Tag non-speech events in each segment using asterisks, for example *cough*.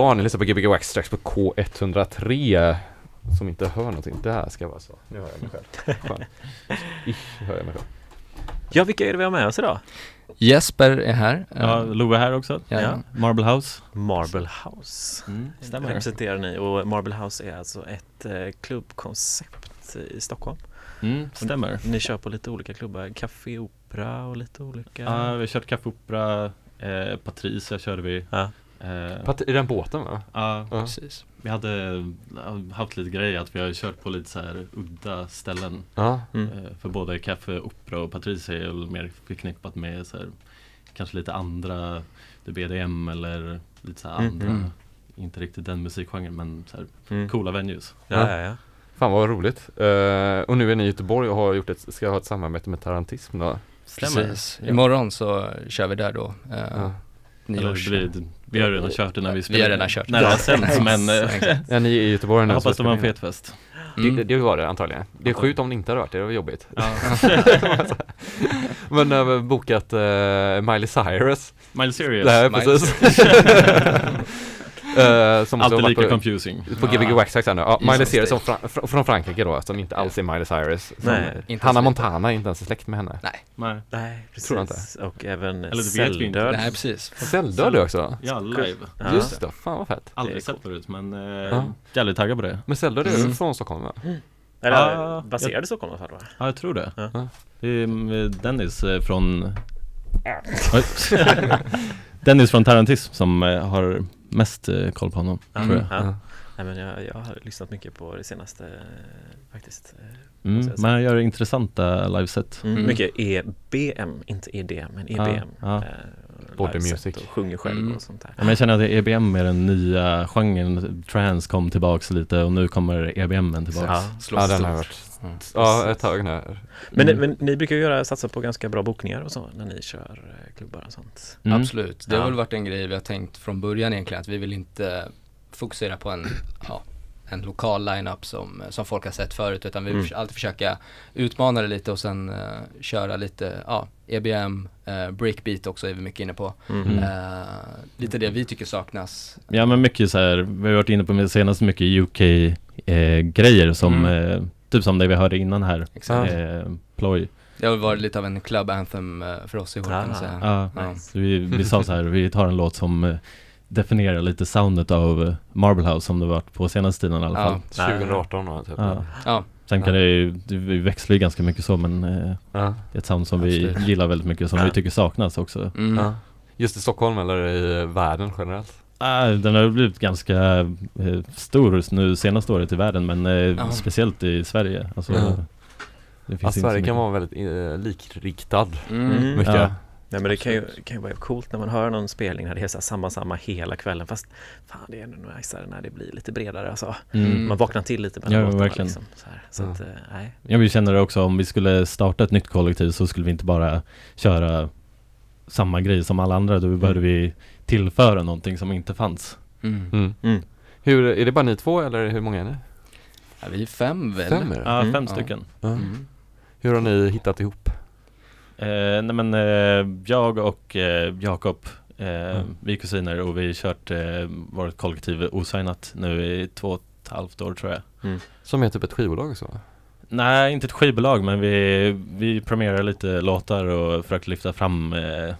Ja, ni lyssnar på Gbg Wax strax på K103 Som inte hör någonting, där ska vara så Nu hör jag mig själv Skönt. Ish, hör jag mig själv Ja, vilka är det vi har med oss idag? Jesper är här. Ja, Love är här också. Ja. Marble House. Marble House Mm, stämmer. representerar ni och Marble House är alltså ett eh, klubbkoncept i Stockholm. Mm, stämmer. Ni kör på lite olika klubbar, Café Opera och lite olika Ja, vi har kört Café Opera, eh, Patricia körde vi. Ja. Eh, Pat- I den båten va? ja, Ja. Precis. vi hade haft lite grejer att vi har kört på lite så här udda ställen. Ja, Mm. Eh, för både Café Opera och Patricia är väl mer förknippat med så här, kanske lite andra, BDM eller lite så här Mm, andra, mm. inte riktigt den musikgenren men så här, Mm. coola venues. Ja, ja, ja. fan vad roligt uh, Och nu är ni i Göteborg och har gjort ett, ska ha ett samarbete med Tarantism då? Stämmer. Precis. Ja. Imorgon så kör vi där då. Eh, Ja. Eller nyårs... det blir, vi har redan kört det när vi Vi spelade. har redan kört. När det har sänds men eh. Ja, ni är i Göteborg nu jag hoppas det var en fet fest. Mm. det, det var det antagligen Det är sjukt om det inte hade varit det, det var jobbigt Ja. *laughs* Men uh, bokat uh, Miley Cyrus Miles Serious. Nej precis *laughs* Eh, Som Alltid lika på, confusing. på Gbg. Wax här nu. Ja, Miley Cyrus som fra, fr- från Frankrike då, som inte alls är Miley Cyrus. Nej, inte Hanna. Montana är inte ens släkt med henne. Nej, Nej. Nej, precis. Tror jag inte. Och även Eller det vet vi inte. celldöd. nej precis. Celldöd också? Ja, live. Ja. Just det, fan vad fett. Aldrig sett förut men eh, Ja. jävligt taggad på det. Men Celldöd är Mm. från Stockholm va? Eller Ja, baserad i Stockholm i alla fall va? Ja, jag tror det. Ja. Mm, Dennis eh, från. *laughs* Dennis från Tarantism som eh, har mest eh, koll på honom, Ja. tror jag. Ja. Ja. Nej, men jag, jag har lyssnat mycket på det senaste faktiskt. eh, Mm, men han gör intressanta liveset. Mm. Mm. Mycket EBM, inte EDM, men Ja, EBM. ja. eh, Body music. Och sjunger själv Mm. och sånt där. Ja, men jag känner att EBM är den nya genren, trance kom tillbaks lite och nu kommer EBM tillbaks. Ja. Ja den har varit, Mm. ja ett tag nu. Men, Mm. men ni brukar ju göra, satsa på ganska bra bokningar och så när ni kör eh, klubbar och sånt. Mm. Absolut, det har Ja. väl varit en grej vi har tänkt från början egentligen att vi vill inte fokusera på en, ja, en lokal line-up som, som folk har sett förut utan vi vill Mm. alltid försöka utmana det lite och sen eh, köra lite, ja, EBM, uh, breakbeat också är vi mycket inne på. Mm. Eh, lite det vi tycker saknas. Ja men mycket så här, vi har varit inne på med senast mycket UK-grejer som, Mm. eh, typ som det vi hörde innan här, Exakt. eh, ploj. Det har varit lite av en club anthem eh, för oss i år kan man Ah. säga. Ja, Ja. så vi, vi sa så här, vi tar en låt som definierar lite soundet av Marble House som det varit på senaste tiden i alla fall. Ja. 2018 då, typ. Ja. Ja, Sen kan det ju, det- vi växlar ju ganska mycket så men eh, Ja. det är ett sound som Absolut. vi gillar väldigt mycket, som Ja. vi tycker saknas också. mm. Ja. Just i Stockholm eller i världen generellt? Ah, den har blivit ganska eh, stor nu senaste året i världen men eh, Ja. speciellt i Sverige. Alltså, Ja. Ja, Sverige kan vara väldigt eh, likriktad Mm. Mm. mycket. Nej men det kan ju, kan ju vara coolt när man hör någon spelning när det är så samma samma hela kvällen fast fan det är ändå najsare när det blir lite bredare alltså. Mm. Man vaknar till lite mellan Ja, låtarna verkligen. liksom. Så, här. så Ja. att, eh, nej. Ja, vi känner det också om vi skulle starta ett nytt kollektiv så skulle vi inte bara köra samma grej som alla andra. Då behövde vi tillföra någonting som inte fanns. Mm. Mm. Mm. Hur, är det bara ni två eller hur många är ni? Ja, vi är fem väl? Fem är det? Ja, Mm. fem Ja. stycken. Ja. Mm. Hur har ni hittat ihop? Eh, nej men eh, jag och eh, Jakob, Mm. vi är kusiner och vi har kört eh, vårt kollektiv osignat nu i två och ett halvt år tror jag. Som är typ ett skivbolag så? Nej, inte ett skivbolag men vi, vi premierar lite låtar och försöker lyfta fram eh,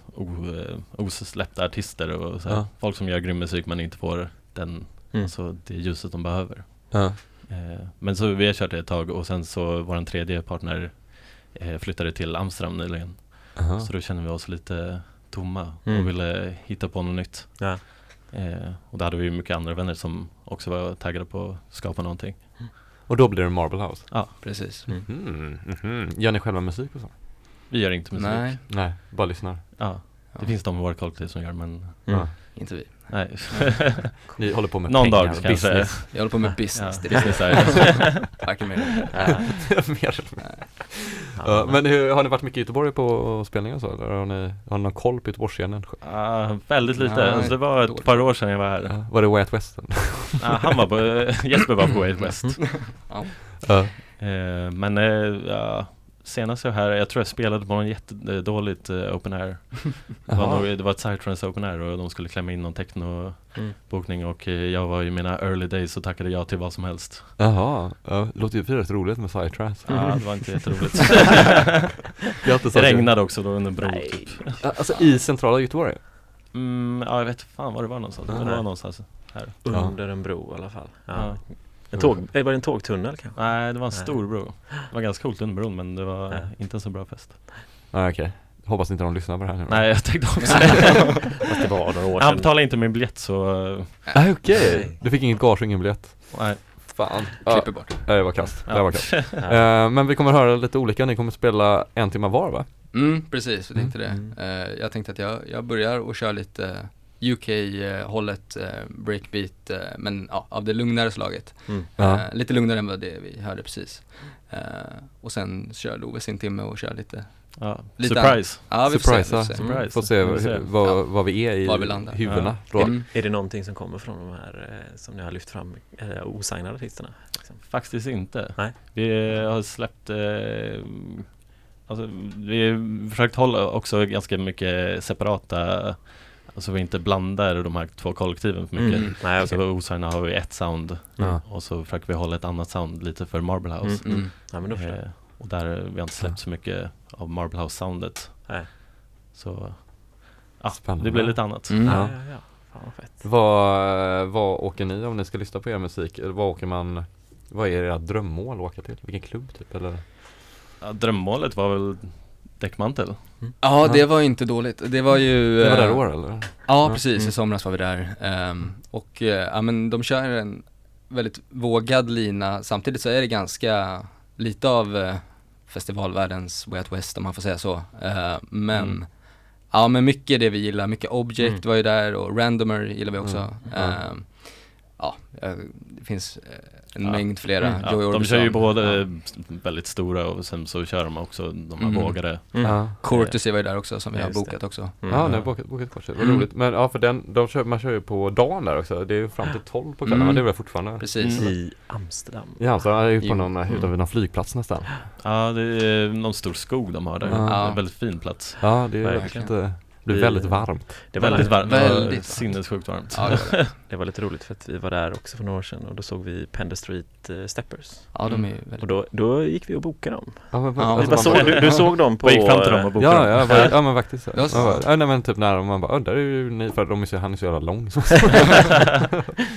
osläppta artister och så. Ja. folk som gör grym musik men inte får den, Mm. alltså det ljuset de behöver. Ja. Eh, men så vi har kört det ett tag och sen så vår tredje partner flyttade till Amsterdam nyligen. Aha. Så då kände vi oss lite tomma Mm. och ville hitta på något nytt. Ja. Eh, och då hade vi mycket andra vänner som också var taggade på att skapa någonting. Och då blir det Marble House? Precis. Mm. Mhm, mhm. Gör ni själva musik och så? Vi gör inte musik. Nej, Nej, bara lyssnar. Ja, det Ja. finns de i vårt kollektiv som gör men Mm. Ja. inte vi. Nej. *laughs* Ni håller på med Någon pengar dag och kanske. business. Jag håller på med business, Ja, det är business är Varken mer. Eller. Ja, men hur, har ni varit mycket i Göteborg på spelningar och så? Eller har ni, har ni någon koll på Göteborgsscenen? Ah, väldigt lite. Nej, alltså, det var ett dåligt. par år sedan jag var här. Ja. Var det Way Out West? Ah, han var på, *laughs* Jesper var på Way Out West. Ja. Ja. Eh, men eh, ja, senast jag här, jag tror jag spelade på någon jättedåligt uh, open air *laughs* det var, nog, det var ett Psytrance open air och de skulle klämma in någon techno-bokning Mm. och eh, jag var i mina early days och tackade ja till vad som helst Jaha, ja, det låter ju rätt roligt med Psytrance. Ja, det var inte jätteroligt *laughs* Det regnade också då under bron Nej. typ Alltså i centrala Göteborg? mm, Ja, jag vet fan var det var någonstans, det var någonstans här. Under en bro i alla fall. Ja. Ja. En tåg, eh, var det en tågtunnel kanske? Nej, det var en Nej. stor bro Det var ganska coolt under bron men det var Ja. inte en så bra fest Nej okej, hoppas inte de lyssnar på det här nu Nej, jag tänkte också *laughs* det Fast det var några år Han sedan. betalade inte min biljett så, eh, Nej okej, Nej. du fick inget gage och ingen biljett? nej Fan Klipper bort. ja, det var kast, det Ja. var kast. *laughs* Eh, Men vi kommer höra lite olika, ni kommer spela en timme var va? Mm, precis, jag tänkte Mm. det. Jag tänkte att jag, jag börjar och kör lite UK-hållet, uh, breakbeat, eh, men ja, av det lugnare slaget. Mm. Ja. Eh, lite lugnare än vad det vi hörde precis. Eh, och sen kör Love sin timme och kör lite, ja. Lite Surprise! ja vi får se, vi Surprise, får se. Surprise. Får se får vi se. vad, Ja. vad vi är i vi huvudena då Mm. Är det någonting som kommer från de här eh, som ni har lyft fram, eh, osignade artisterna? Liksom? Faktiskt inte. Nej. Vi har släppt eh, Alltså vi har försökt hålla också ganska mycket separata Alltså vi inte blandar de här två kollektiven för mycket. Mm. Nej, Så okej. på Osarna har vi ett sound Ja. och så försöker vi hålla ett annat sound lite för Marble House. Mm. Mm. Ja, men då. Eh, och där vi har inte släppt så mycket av Marble House soundet. Nej. Så ja, Spännande. det blir lite annat. Mm. Ja, Ja. ja, ja. Fan vad fett. Vad, åker ni om ni ska lyssna på er musik? Vad åker man Vad är era drömmål att åka till? Vilken klubb typ eller? Ja, drömmålet var väl Däckmantel. Ja, det var ju inte dåligt. Det var ju... Det var där i eh, år eller? Ja, precis. Mm. I somras var vi där. Ehm, och eh, ja, men de kör en väldigt vågad lina. Samtidigt så är det ganska lite av eh, festivalvärldens Way Out West om man får säga så. Eh, men Mm. ja, men mycket det vi gillar. Mycket Object Mm. var ju där och Randomer gillar vi också. Mm. Ja. Eh, det finns eh, en Ja. mängd flera. Mm. Ja, de kör ju både Ja. väldigt stora och sen så kör de också de här Mm. vågade. Mm. Ja, Courtesy var ju där också som vi Ja, har bokat det. också. Mm. ja ni har bokat, bokat kort, vad Mm. roligt. Men ja för den, de kör, man kör ju på dagen där också. Det är ju fram till 12 på kvällen Mm. men det är väl fortfarande Precis. Mm. I Amsterdam. Ja, så är ju på någon, utanför någon flygplats nästan. Ja, det är någon stor skog de har där. Ja. Det en väldigt fin plats. Ja, det är Verkligen. lite, det blir Vi- väldigt varmt. Det var, väldigt varmt. Väldigt varmt. Sinnessjukt varmt. Ja, det var det. *laughs* det var lite roligt för att vi var där också för några år sedan och då såg vi Pender Street eh, Steppers. ja de är ju väldigt Och då, då gick vi och bokade dem. Ja, men, Ja, Vi alltså, såg, du, du såg dem på... Och gick fram till dem och bokade Ja, dem. ja, bara, *laughs* ja men faktiskt så. Ja, så. Bara, ja, nej men typ när man bara, "Åh, där är ju ni, för de är så, han är så jävla lång. Så, *laughs*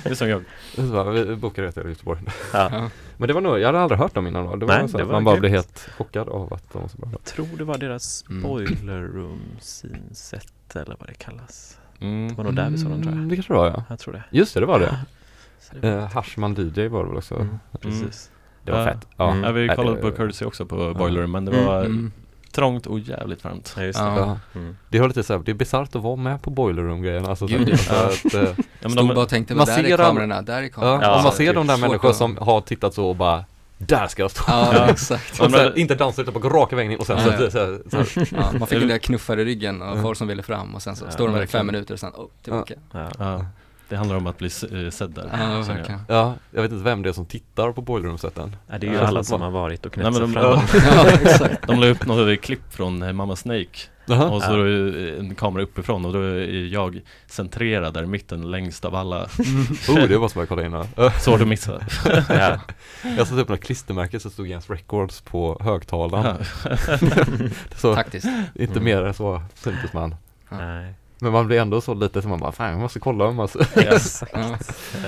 Det är som jag. så bara, vi bokade det till Göteborg. Ja. Men det var nog, jag hade aldrig hört dem innan då. Det var Nej, så det var man bara grymt. blev helt chockad av att de var så bra. Jag tror det var deras Mm. boiler room synsätt eller vad det kallas. Mm. Det var nog där vi såg dem tror jag. Mm, Det kanske det var ja. Jag tror det. Just det, det var det. *laughs* Så det var- Eh, Hashman DJ var det väl också. Mm, precis. Det var Ja. fett. Ja. Mm. Ja, vi Nej, kollade det- på Courtesy också på Boiler men det var Mm. Trångt och jävligt varmt. Ja, just det. Ja. Ja. Mm. Det lite såhär, det är bisarrt att vara med på Boiler Room grejen. Alltså, så, Gud, ja. så att, eh, Ja, men Stod de, bara och tänkte, Man där ser är kamerorna, där är ja, kamerorna. Ja, om man ser typ de där så människor kolla. som har tittat så och bara Där ska jag stå! Ja, Ja. exakt. Och sen, inte dansa utan bara gå raka vägen in och sen så, Ja, så, ja. så, så, så, Ja, man fick den där knuffar i ryggen och Ja. folk som ville fram och sen så Ja, står de där i fem minuter och sen, oh, tillbaka. Ja. ja, det handlar om att bli eh, sedd där. Ja, jag. verkligen. Ja, jag vet inte vem det är som tittar på Boiler Room-sätten. Ja, det är ju Ja. alla som har varit och knäppt sig de, fram. *laughs* ja, Ja, exakt. de la upp något klipp från eh, Mamma Snake Jaha. och så är det en kamera uppifrån och då är jag centrerad där i mitten längst av alla. *laughs* Oh, det måste man kolla in ja. Svårt att missa. Ja. Jag satte upp några klistermärken så stod Jens Records på högtalaren. Ja. *laughs* Så Taktiskt. inte Mm. mer än så syntes man. Nej. Men man blir ändå så lite som man bara, fan jag måste kolla om alltså. *laughs* Exakt. Ja.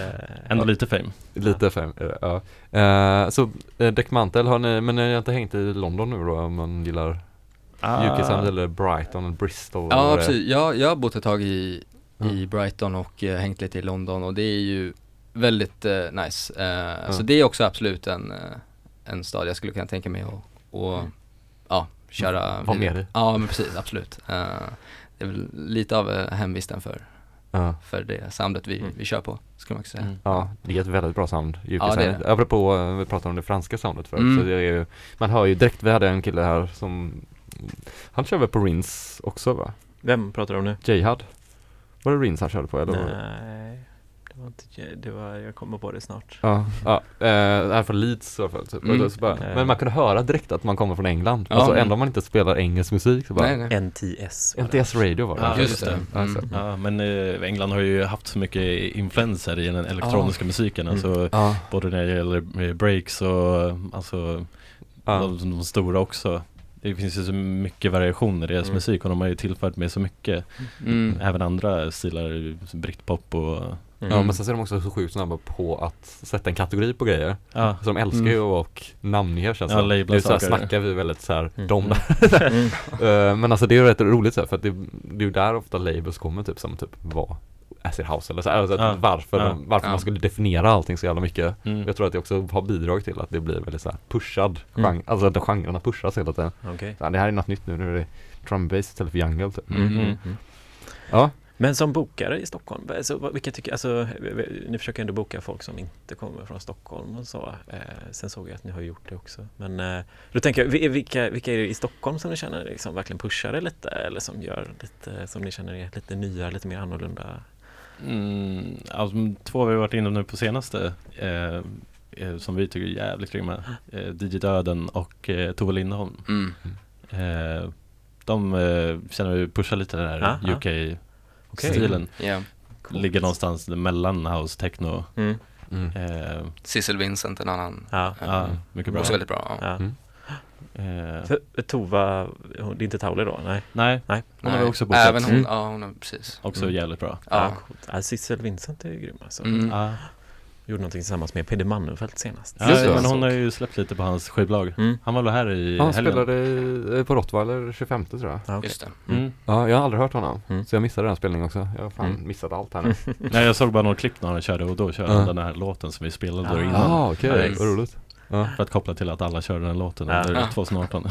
Eh, Ändå lite fame. Lite fem, ja. Eh, så eh, Däckmantel har ni, men ni har inte hängt i London nu då om man gillar Ah. UK eller Brighton eller Bristol? eller Ja, är? precis. Jag, jag har bott ett tag i, Ja. i Brighton och eh, hängt lite i London och det är ju väldigt eh, nice. Eh, Ja. Så det är också absolut en, eh, en stad jag skulle kunna tänka mig att och, ja, köra Var vidare. med i. Ja, men precis, absolut. Det är väl lite av eh, hemvisten för, Ja. för det soundet vi, Mm. vi kör på, skulle man kunna säga. Mm. Ja, det är ett väldigt bra sound, Ja, det är det. Apropå, eh, vi pratade om det franska soundet förut, Mm. så det är ju, man hör ju direkt, vi hade en kille här som, han kör väl på Rins också va? Vem pratar du om nu? Jihad? Var det Rins han körde på eller? Nej. Det var inte, det var, jag kommer på det snart. Ja, ja eh, det här är från Leeds i alla fall typ. Mm. Bara, Eh. Men man kunde höra direkt att man kommer från England. Ja. Alltså ändå om man inte spelar engelsk musik så bara Nej, nej. NTS. NTS Radio var det. Ja, Just det. Så. Mm. Ja, men eh, England har ju haft så mycket influenser i den elektroniska musiken. Alltså Ja, både när det gäller eh, breaks och alltså ja. de, de stora också. Det finns ju så mycket variationer i deras Mm. musik och de har ju tillfört med så mycket. Mm. Även andra stilar, som britpop och Mm. Ja men sen så är de också så sjukt snabba på att sätta en kategori på grejer. ja, Så de älskar Mm. ju och namnger känns Ja, det Nu så snackar vi väldigt så här, Mm. de Mm. *laughs* Eh, Men alltså det är ju rätt roligt så här, för att det, det är ju där ofta labels kommer typ som typ vad Acid House eller så alltså Ja. varför, Ja. de, varför Ja. man skulle definiera allting så jävla mycket mm. Jag tror att det också har bidragit till att det blir väldigt så här pushad Mm. genre, alltså att genrerna pushas hela tiden Okej. så här, Det här är något nytt nu, nu är det drum bass istället för jungle typ Mm. Mm. Mm. Ja, Men som bokare i Stockholm, alltså, vilka tycker, alltså, ni försöker ändå boka folk som inte kommer från Stockholm och så. Eh, sen såg jag att ni har gjort det också. Men eh, då tänker jag, vi- vilka, vilka är det i Stockholm som ni känner liksom verkligen pushar det lite eller som gör lite, som ni känner är lite nya, lite mer annorlunda? Mm, alltså, de två vi har varit inne nu på senaste eh, eh, som vi tycker är jävligt grymma. Eh, DJ Döden och eh, Tove Lindholm. Mm. Eh, de eh, känner vi pushar lite den här Ja, Okej. Ja. Coolt. Ligger någonstans mellan house, techno. Mm. mm. Eh, Cecil Vincent, en annan. Ja. ja, mycket bra. Också väldigt bra. Ja. Mm. Eh, Tova, hon- det är inte Tauli då? Nej. nej, Nej. hon har också bokat. Även hon, Mm. ja hon har precis. Också Mm. jävligt bra. Ja. Ja, Sissel Vincent är ju grym alltså. Mm. Ja, Gjorde någonting tillsammans med Peder Mannenfeldt senast. ja men hon har ju släppt lite på hans skivbolag. Mm. Han var väl här i Han helgen? spelade i, på Rottweiler 25 tror jag Ja, okej. Just det. Mm. Ja, jag har aldrig hört honom Mm. Så jag missade den spelningen också Jag har fan Mm. missat allt här nu *laughs* Nej jag såg bara några klipp när han körde och då körde han den här låten som vi spelade Ah. innan. Ja, okej, Ja, vad roligt Ja. För att koppla till att alla körde den låten Ja. under Ja. 2018. *laughs*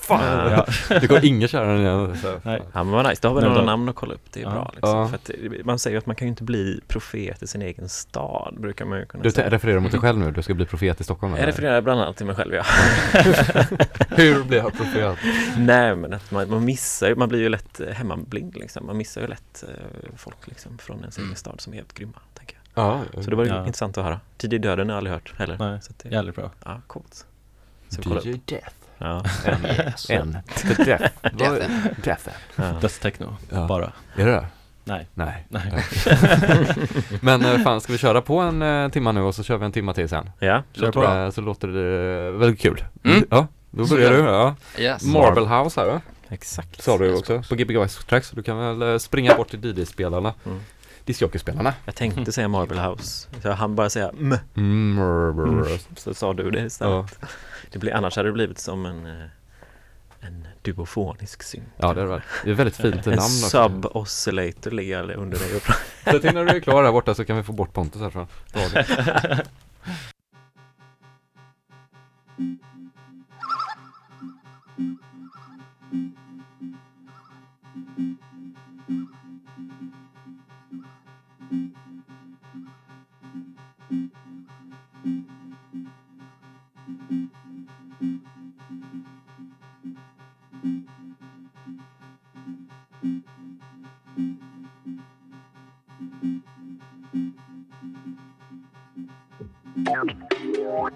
Fan, Ja. det kommer ingen köra den igen. Nej. Ja men vad nice, då har vi några namn att kolla upp, det är Ja. bra liksom. Ja. För att Man säger att man kan ju inte bli profet i sin egen stad, brukar man ju kunna Du säga. refererar mot dig själv nu, du ska bli profet i Stockholm Jag eller? refererar bland annat till mig själv ja. *laughs* Hur blir jag profet? Nej men att man, man missar ju, man blir ju lätt eh, hemmablind liksom. Man missar ju lätt eh, folk liksom från ens egen stad som är helt grymma, jag. Ja, Så det var ju Ja. intressant att höra. Tidig döden har jag aldrig hört heller. Nej, Så att det, jävligt bra. ja, coolt. Så. DJ Death Ja. En, *laughs* en. The Death *laughs* Death. Death Ja. Dödstechno, Ja. bara. Är det det? Nej. Nej Nej. *laughs* Men eh, fan, ska vi köra på en eh, timma nu och så kör vi en timma till sen? ja. Låter Så, bra. så låter det väldigt kul Mm. Ja, då börjar du ja. Yes. Marble House här va? Exakt. Sa du Yes, också på Gbg Tracks, så du kan väl eh, springa bort till DJ-spelarna Mm. Discjockeyspelarna Jag tänkte säga Marble House. Så jag hann bara säga mm. mm. Så sa du det istället. Det blir, annars hade det blivit som en, eh, en duofonisk synt. Ja det är det Det är väldigt fint *laughs* En namn också sub-oscillator ligger under dig Så till när du är klar där borta så kan vi få bort Pontus härifrån *laughs* Yeah.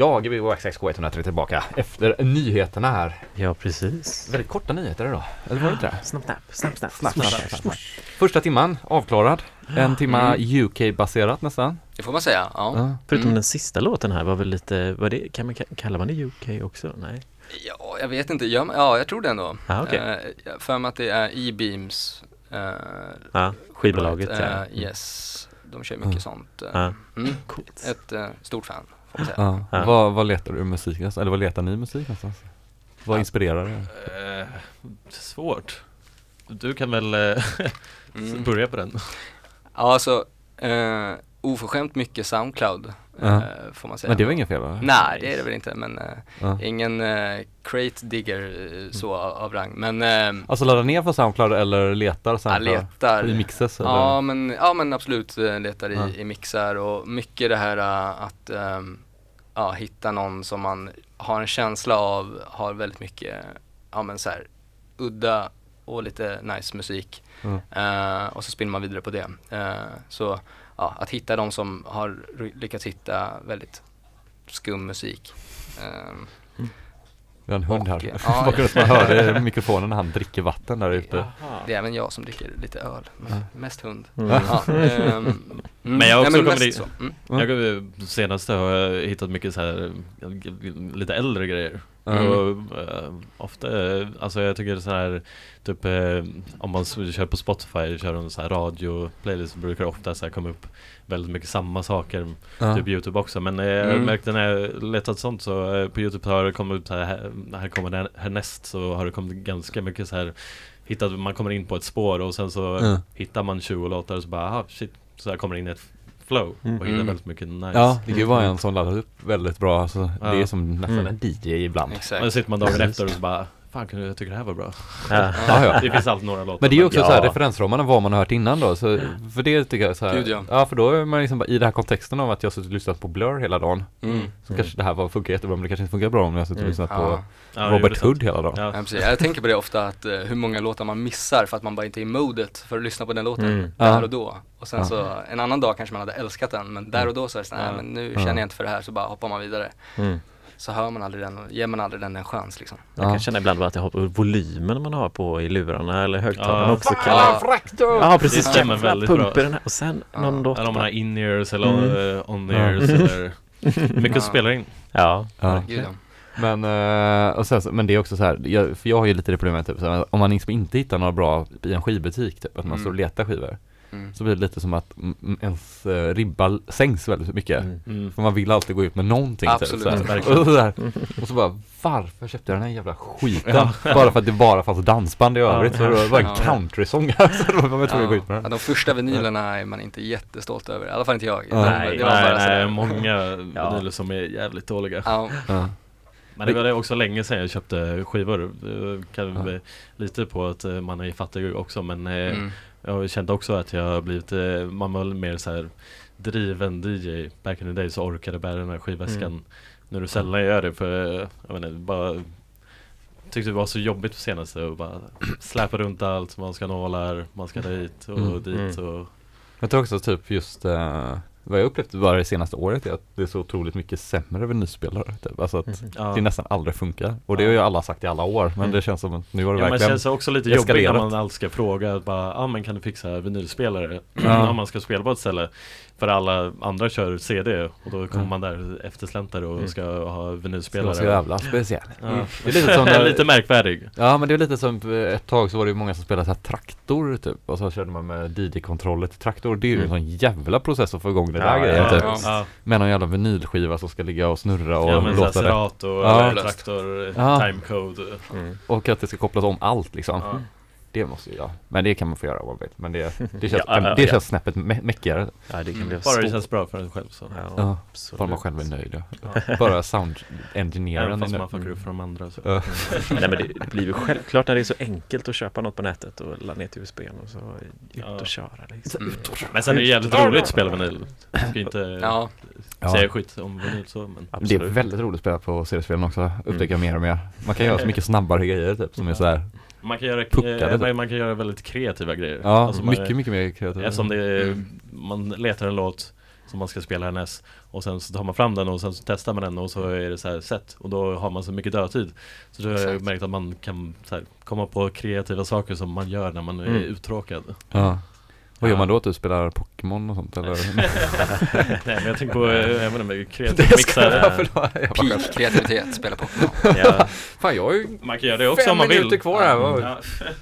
Ja, Gbg Waxxax K103 tillbaka efter nyheterna här. Ja, precis. Väldigt korta nyheter idag, eller var det inte det? Snap. Snabbt, snabbt, snabbt. Första timman avklarad. En timma UK-baserat nästan. Det får man säga, ja. Ja. Förutom Mm. den sista låten här var väl lite, var det, kan man, kallar man det UK också? Nej? Ja, jag vet inte, ja, ja jag tror det ändå. Ah, okej. Eh, jag för mig att det är E-beams eh, Ja, skivbolaget right, ja. eh, Yes, de kör mycket sånt. eh. Ja. Mm. Coolt. Ett eh, stort fan, får man säga. Ja. Ja. Vad, vad letar du musik någonstans? Eller vad letar ni musik någonstans? Vad inspirerar det? Eh, svårt. Du kan väl eh, *laughs* Mm. börja på den? Ja, alltså eh, oförskämt mycket Soundcloud, Ja. eh, får man säga. Men det var inget fel va? Nej, det är det väl inte, men eh, Ja. ingen eh, crate digger eh, så av, rang. Men eh, Alltså ladda ner på Soundcloud eller letar Soundcloud? letar. I mixes eller? Ja men, ja men absolut letar i, Ja. i mixar och mycket det här eh, att ehm, ja, hitta någon som man har en känsla av har väldigt mycket, ja men så här, udda och lite nice musik. Mm. Eh, och så spinner man vidare på det. Eh, så ja, att hitta de som har lyckats hitta väldigt skum musik. Ehm, Vi har en hund här. *laughs* Ja, kunde man hörde i mikrofonen när han dricker vatten där ute? det är även jag som dricker lite öl, men mest hund. Mm. Ja, *laughs* mm, Men jag har också nej, kommit. Mm. Mm. Jag, senaste har jag hittat mycket så här eh, lite äldre grejer. Mm. Och, eh, ofta, eh, alltså jag tycker så här typ eh, om man kör på Spotify, kör en så här radio-playlist brukar det ofta så här komma upp väldigt mycket samma saker Ja. Typ Youtube också men jag Mm. märkte när jag letat sånt så eh, på Youtube har det kommit ut så här, här, kommer det härnäst så har det kommit ganska mycket så här Hittat, man kommer in på ett spår och sen så Mm. hittar man 20 låtar och så bara aha, shit Så här kommer det in ett flow och hittar Mm. väldigt mycket nice Ja, det kan ju vara en som laddar upp väldigt bra. Alltså, Ja. Det är som nästan Mm. en DJ ibland. Och Exakt. sen sitter man dagen efter och så bara Fan kunde jag tycker det här var bra Ja. *laughs* Ja, ja. Det finns alltid några låtar Men det är ju också Ja. så här referensramarna vad man har hört innan då, så för det tycker jag så här, Gud, ja. för då är man liksom i den här kontexten av att jag suttit och lyssnat på Blur hela dagen Mm. Så kanske det här var, funkar jättebra men det kanske inte funkar bra om jag suttit och Mm. lyssnat Ja. på Ja, Robert. Hood hela dagen Ja. Ja, precis. Jag tänker på det ofta att eh, hur många låtar man missar för att man bara inte är i modet för att lyssna på den låten Mm. där Ja. och då. Och sen Ja. så en annan dag kanske man hade älskat den men där och då så är det så nej Ja. men nu Ja. känner jag inte för det här så bara hoppar man vidare. Så hör man aldrig den och ger man aldrig den en chans liksom. Jag Ja. kan känna ibland bara att jag har volymen man har på i lurarna eller högtalarna Ja. också kan Ja. Ja precis, Det stämmer väldigt bra. den här och sen Ja. någon låt Eller om man har in-ears eller Mm. eh, on-ears *laughs* eller Mycket Ja. spelar in Ja, Ja. Gud, ja. Men, eh, och sen, så- men det är också så här, jag, för jag har ju lite det problemet typ, så här, om man liksom inte hittar några bra i en skivbutik typ, att man Mm. står och letar skivor Mm. Så blir det lite som att ens eh, ribba sänks väldigt mycket Mm. mm. För man vill alltid gå ut med någonting Absolut. typ, så här. Verkligen. *laughs* och, så där. och så bara, varför köpte jag den här jävla skiten? *laughs* Bara för att det bara fanns dansband i övrigt, så det var bara en Ja. countrysång *laughs* så då var man tvungen att gå ut med Ja, den de första vinylerna är man inte jättestolt över, i alla fall inte jag. Ja. Nej, det var nej, bara nej, många Ja. vinyler som är jävligt dåliga Ja, ja. Men det var det också länge sedan jag köpte skivor Det kan Ja. lite på att eh, man är fattig också men eh, mm. Jag kände också att jag har blivit, eh, man var mer så här driven DJ Back in the day så orkade bära den här skivväskan Mm. Nu är det sällan gör det för, eh, jag inte, bara Tyckte det var så jobbigt på senaste och bara släpa runt allt, man ska nålar, man ska dit och Mm. dit och Jag tror också typ just eh, vad jag upplevt bara det senaste året är att det är så otroligt mycket sämre vinylspelare typ. Alltså att Mhm. ja. det nästan aldrig funkar. Och det har ju alla sagt i alla år men Mm. det känns som att nu har det Ja men verkligen känns också lite jobbigt när eskalerat. man alltid ska fråga bara, ja ah, men kan du fixa vinylspelare? Ja. Om man ska spela på ett ställe För alla andra kör CD och då kommer man där eftersläntare och Mm. ska ha vinylspelare så jävla speciell. Ja. *laughs* Det är lite som när, *laughs* lite märkvärdig Ja men det är lite som eh, ett tag så var det ju många som spelade så här traktor typ och så körde man med DD-kontroller till traktor. Det är ju en Mm. sån jävla process att få igång den Ja, där grejen ja, typ. ja. Med någon jävla vinylskiva som ska ligga och snurra och ja men låta det. Ja. eller traktor, Ja. timecode Mm. Och att det ska kopplas om allt liksom. Det måste ju jag. Men det kan man få göra vill. Men det, det känns, *laughs* Ja, ja, det ja. känns snäppet mä- mäckigare. Ja det kan Mm. bli Bara det känns bra för en själv så Ja. Bara man själv är nöjd ja. Ja. *laughs* Bara sound engineeren Även är nöjd. man fuckar upp för de andra så. *laughs* Nej men det, blir ju självklart när det är så enkelt att köpa något på nätet och ladda ner till USB och så ut Ja. och köra liksom. Mm. Men sen är det jävligt roligt att spela vinyl Jag ska inte Ja, Ja. säga skit om vinyl så men Det är väldigt roligt att spela på seriespelen också, upptäcker jag mer och mer. Man kan göra så mycket snabbare grejer typ, som är sådär, Man kan göra, Puckade eh, typ. man, kan göra väldigt kreativa grejer ja, Alltså man- mycket, mycket mer kreativt. Eftersom det är, Mm. man letar en låt som man ska spela härnäst och sen så tar man fram den och sen så testar man den och så är det så här set och då har man så mycket dödtid Så då har jag märkt att man kan så här, komma på kreativa saker som man gör när man är Mm. uttråkad Ja. Vad gör Ja. man då? Att du spelar Pokémon och sånt eller? *laughs* Nej men jag tänker på, *laughs* eh, jag vet inte, kreativ Det ska mixar Peak kreativitet, spela Pokémon. *laughs* Ja, Fan jag har ju Man kan göra det också fem om man vill minuter kvar här.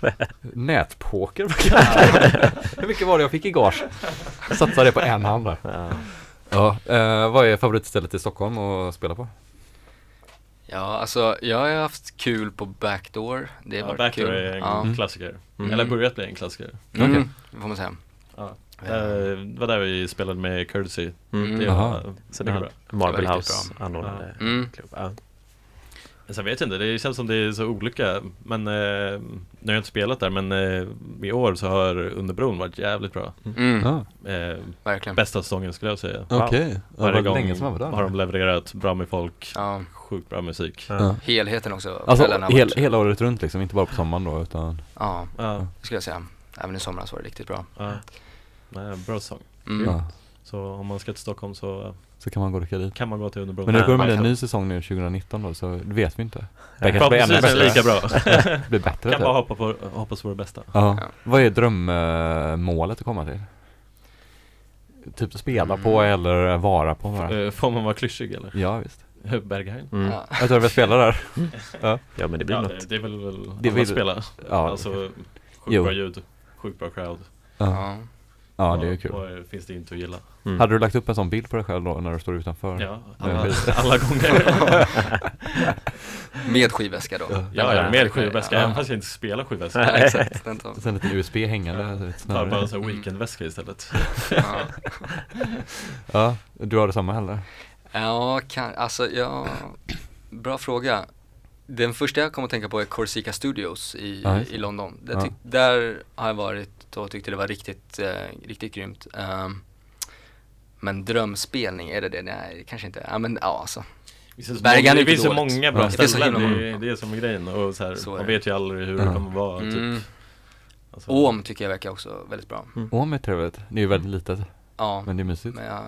Ja. Nätpoker? Hur mycket var det jag fick i gage? Satsa det på en hand där. ja. Ja, eh, vad är favoritstället i Stockholm att spela på? Ja, alltså jag har haft kul på Backdoor. Det har Ja, varit Backdoor kul. är en Ja. klassiker, Mm. eller börjat bli en klassiker Mm, Okej. det får man säga. Ja. Ja. Eh, Det var där vi spelade med Courtesy Mm. Det var Så det bra Marble House anordnade Mm. klubb. Ja. Sen vet jag inte, det känns som det är så olika Men eh, nu har jag inte spelat där men eh, i år så har Under bron varit jävligt bra Mm, Ja, eh, verkligen. Bästa säsongen skulle jag säga okej. Det Varje var gång länge sedan man var där. har de levererat bra med folk, Ja, sjukt bra musik Ja. helheten också. Alltså hel, hela året runt liksom, inte bara på sommaren då utan Ja, Ja, skulle jag säga. Även i somras var det riktigt bra. ja. Nej, bra säsong Mm. ja, Så om man ska till Stockholm så så kan man gå och rycka dit. kan man gå till Under bron Men nu Ja, kommer det en ny säsong nu 2019 då, så det vet vi inte. Det kanske blir ännu bättre. lika bra *laughs* blir bättre Kan bara typ. hoppa på, hoppas på det bästa Ja. Ja. Vad är drömmålet att komma till? Typ att spela på Mm. eller vara på bara? Eh, Får man vara klyschig eller? Ja visst. Berghain? Mm. Ja. Jag tror vi spelar där. *laughs* ja men det blir Ja, något. det, det är väl, väl Det vill- spela Ja, Alltså sjukt bra ljud, sjukt bra crowd ja. Ja. ja det är kul. Och eh, finns det inte att gilla Mm. Hade du lagt upp en sån bild på dig själv då när du står utanför? Ja, Ja, alla, *laughs* alla gånger *laughs* Med skivväska då. Ja. Ja, ja, med skivväska, Ja. även fast jag inte spelar skivväska Ja, exakt. Den tar. Sen lite USB hängande, lite Tar bara en sån weekendväska istället *laughs* Ja. Ja, du har detsamma heller? Ja, kan, alltså ja, bra fråga. Den första jag kommer att tänka på är Corsica Studios i, det. i London. Det Ja. tyck, där har jag varit och tyckte det var riktigt, eh, riktigt grymt. Ehm, men drömspelning, är det det? Nej, kanske inte. Ja men ja alltså. Bergan är det finns så många bra. Det så ställen, det, är- det är som är grejen och så här, Så man vet ju aldrig hur Ja. det kommer vara typ Mm. alltså, Åm tycker jag verkar också väldigt bra. Åh, är trevligt. Det är ju väldigt litet, Ja, men det är mysigt. men jag,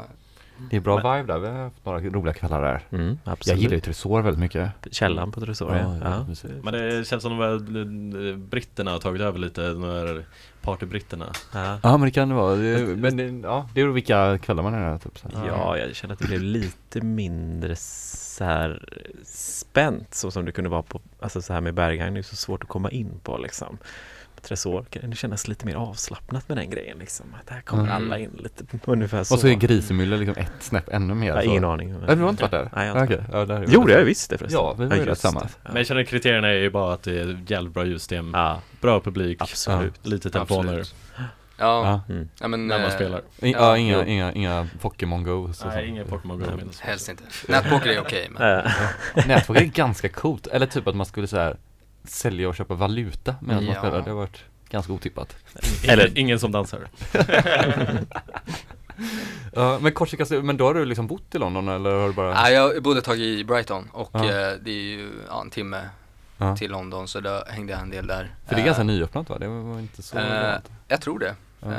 Det är bra Men- vibe där, vi har haft några roliga kvällar där. Mm, absolut. Jag gillar ju Tresor väldigt mycket. Källan på Tresor. Ja, Ja, det är ja. Men det känns som att eh, britterna har tagit över lite, de här partybritterna Ja. Ja men det kan det vara, det men det, ja, det är ju vilka kvällar man är där typ. Ja, jag känner att det blev lite mindre så här spänt så som det kunde vara på, alltså så här med Berghain, det är så svårt att komma in på liksom. Tresor kan det kännas lite mer avslappnat med den grejen liksom. Att där kommer Mm. alla in lite ungefär så. Och så är Grisemylle liksom ett snäpp ännu mer Jag ingen aning. Ja, du har inte varit där? Nej, jag har inte ja, där är Jo, det har jag visst det förresten. Ja, vi var ju just tillsammans. det. Men jag känner kriterierna är ju bara att det är jävligt bra ljussystem, Ja, bra publik, absolut. lite telefoner. Ja, Ja. Mm. ja men när man eh, spelar In, Ja, ja, inga, inga, inga Pokémon Go så Nej, ingen Pokémon Go Nej, helst inte. Nätpoker är okej men Eh, Nätpoker är ganska coolt, eller typ att man skulle så här sälja och köpa valuta medan man Ja. spelar, det har varit ganska otippat Eller ingen som dansar *laughs* Ja, men Korsika, men då har du liksom bott i London eller har du bara? Nej, jag bodde ett tag i Brighton och Ja. eh, det är ju ja, en timme Ja. till London så då hängde jag en del där. För det är Eh, ganska nyöppnat va? Det var inte så eh. Jag tror det. Ja. Eh,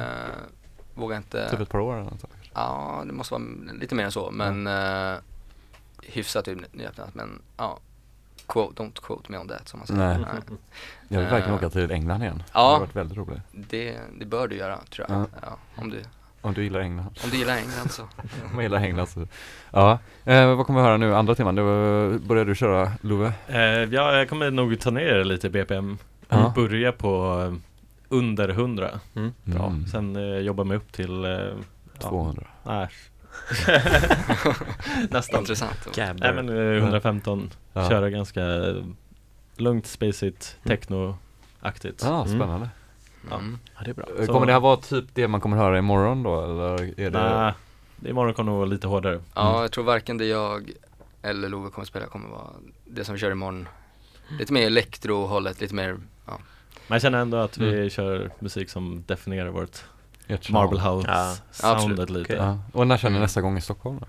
vågar inte. Typ ett par år eller något. Ja, det måste vara lite mer än så men eh, hyfsat typ nyöppnat men ja. Quote, don't quote me on that som man säger. Nej. Jag vill verkligen åka till England igen. Ja. Det har varit väldigt roligt. Det, det bör du göra tror jag. Ja. Ja. om, du, Om du gillar England. om du gillar England så. *laughs* Om jag gillar England så. Ja, eh, vad kommer vi höra nu? Andra timman, det var, börjar du köra Love? eh, Ja, jag kommer nog ta ner lite BPM Ja. Börja på eh, under 100 mm. Bra, Mm. sen eh, jobba mig upp till eh, ja, 200. Nej *laughs* Nästan Intressant. Nej men eh, 115 Ja. Köra ganska eh, lugnt, spacigt, techno-aktigt Ja, Mm. spännande. Mm. Ja, det är bra. Eh, Så- Kommer det här vara typ det man kommer höra imorgon då eller är det? Nej, det imorgon kommer nog vara lite hårdare Ja, jag tror varken det jag eller Love kommer spela kommer vara det som vi kör imorgon. Lite mer elektro-hållet, lite mer, ja. Men jag känner ändå att vi Mm. kör musik som definierar vårt? Marble Ja. House-soundet absolut. lite Okej. Ja. Och när känner ni Mm. nästa gång i Stockholm då?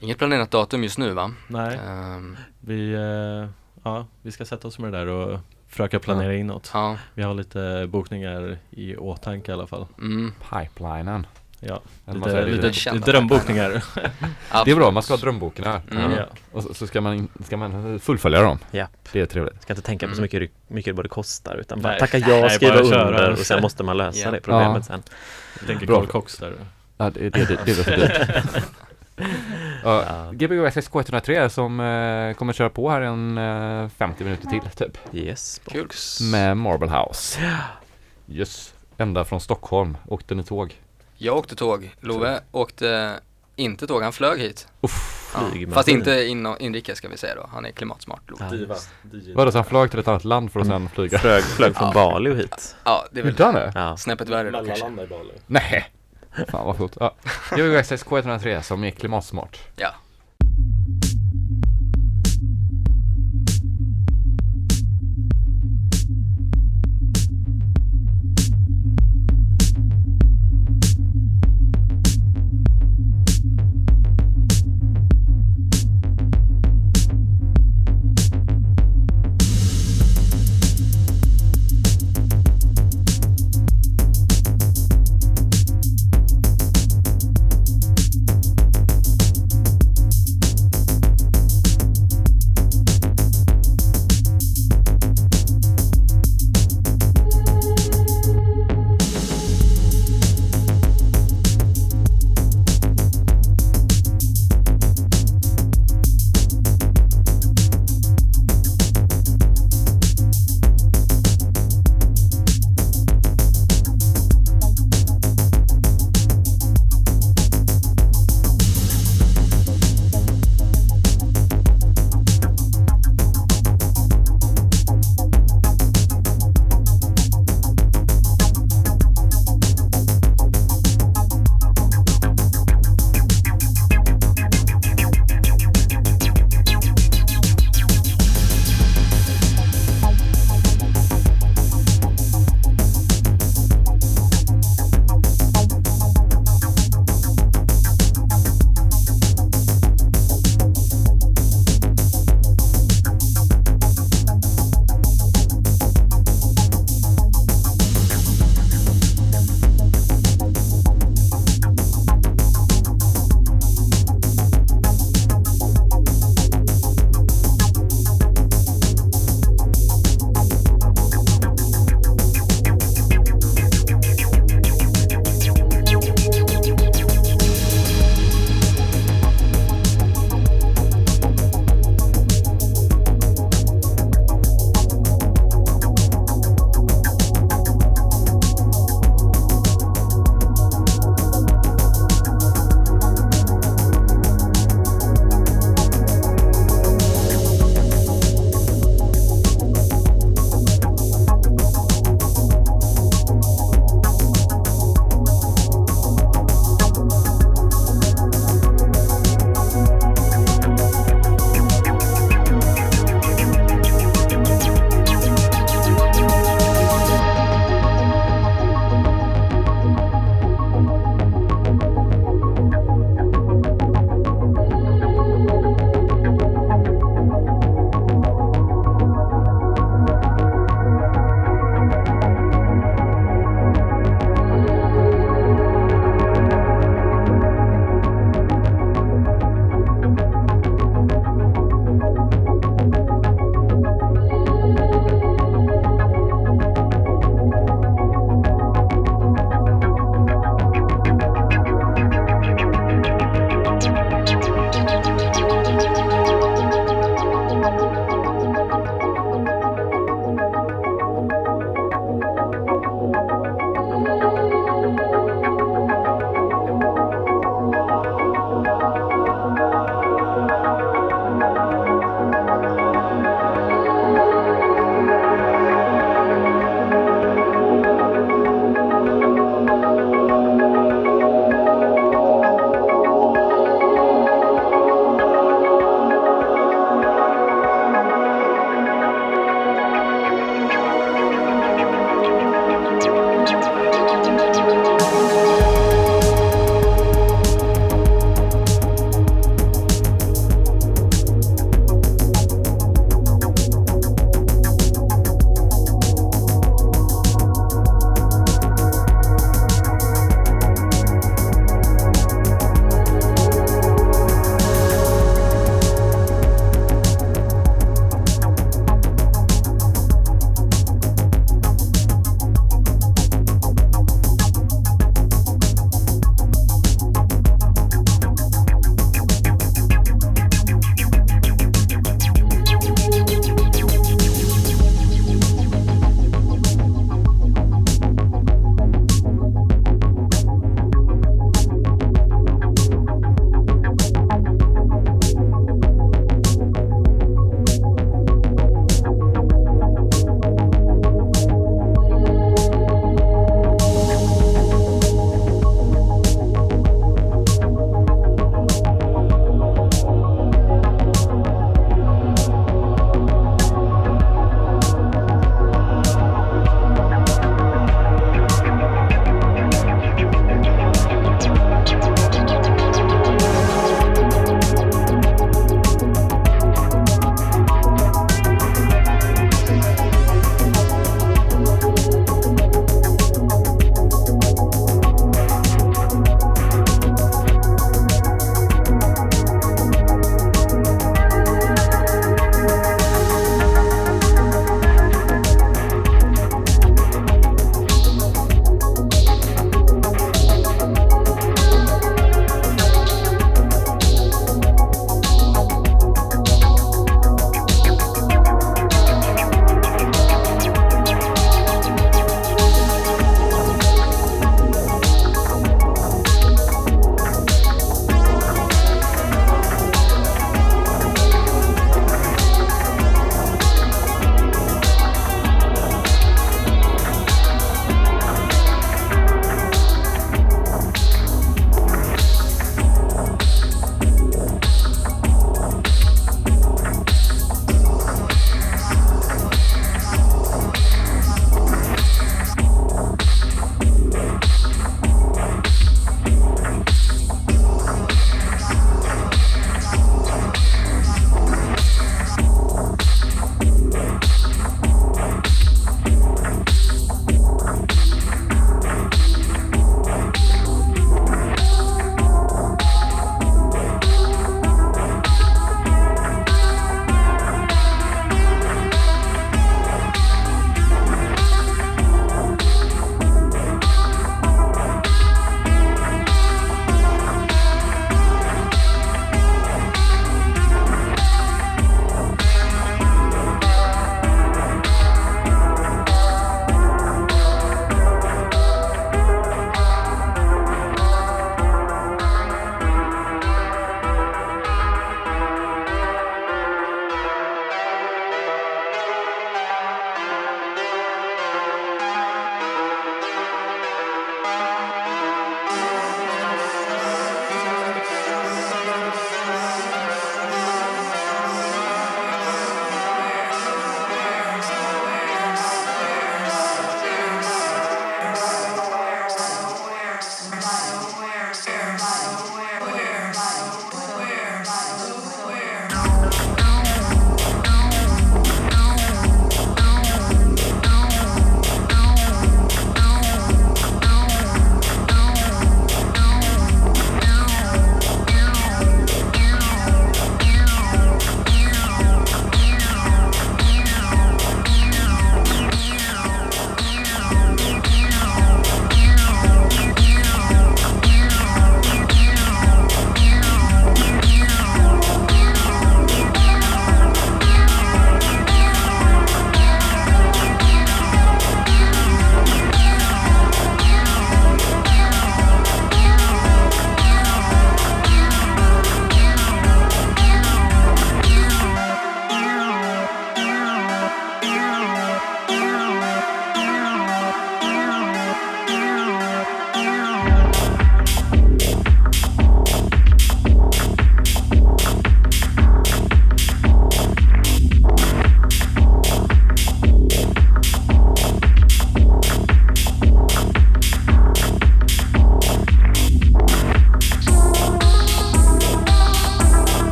Inget planerat datum just nu va? Nej, Ehm, vi, eh, ja, vi ska sätta oss med det där och försöka planera in något ja, Vi har lite bokningar i åtanke i alla fall mm. Pipelinen. Ja, lite, lite, kända drömbokningar. *laughs* Det är bra, man ska ha drömbokningar Mm. Ja. och så, så ska, man, ska man fullfölja dem. Japp. Det är trevligt. Ska inte tänka på så Mm. mycket, det- mycket vad det kostar utan bara Nej. tacka ja, skriva under och sen måste man lösa Ja. det problemet Ja. sen. Jag tänker Bra. Carl Cox där. Ja, det, det, det, det är så dyrt. ja, Ja. Gbg SX K103 som eh, kommer köra på här en eh, 50 minuter till typ. Yes, Kul. box. Med Marble House. Yes. Ända från Stockholm. Åkte ni tåg? Jag åkte tåg, Love åkte inte tåg, han flög hit. Uff. Ja, fast inte in, inrikes ska vi säga då, han är klimatsmart. Ja. Diva. Vadå, så han flög till ett annat land för att sen flyga? Flög, flög från Ja. Bali och hit. Ja, det är väl det? Ja. snäppet värre då kanske. i Bali. Nej. Fan vad coolt. Ja. Gbg SX K103 som är klimatsmart. Ja.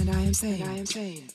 And I am saying, I am saying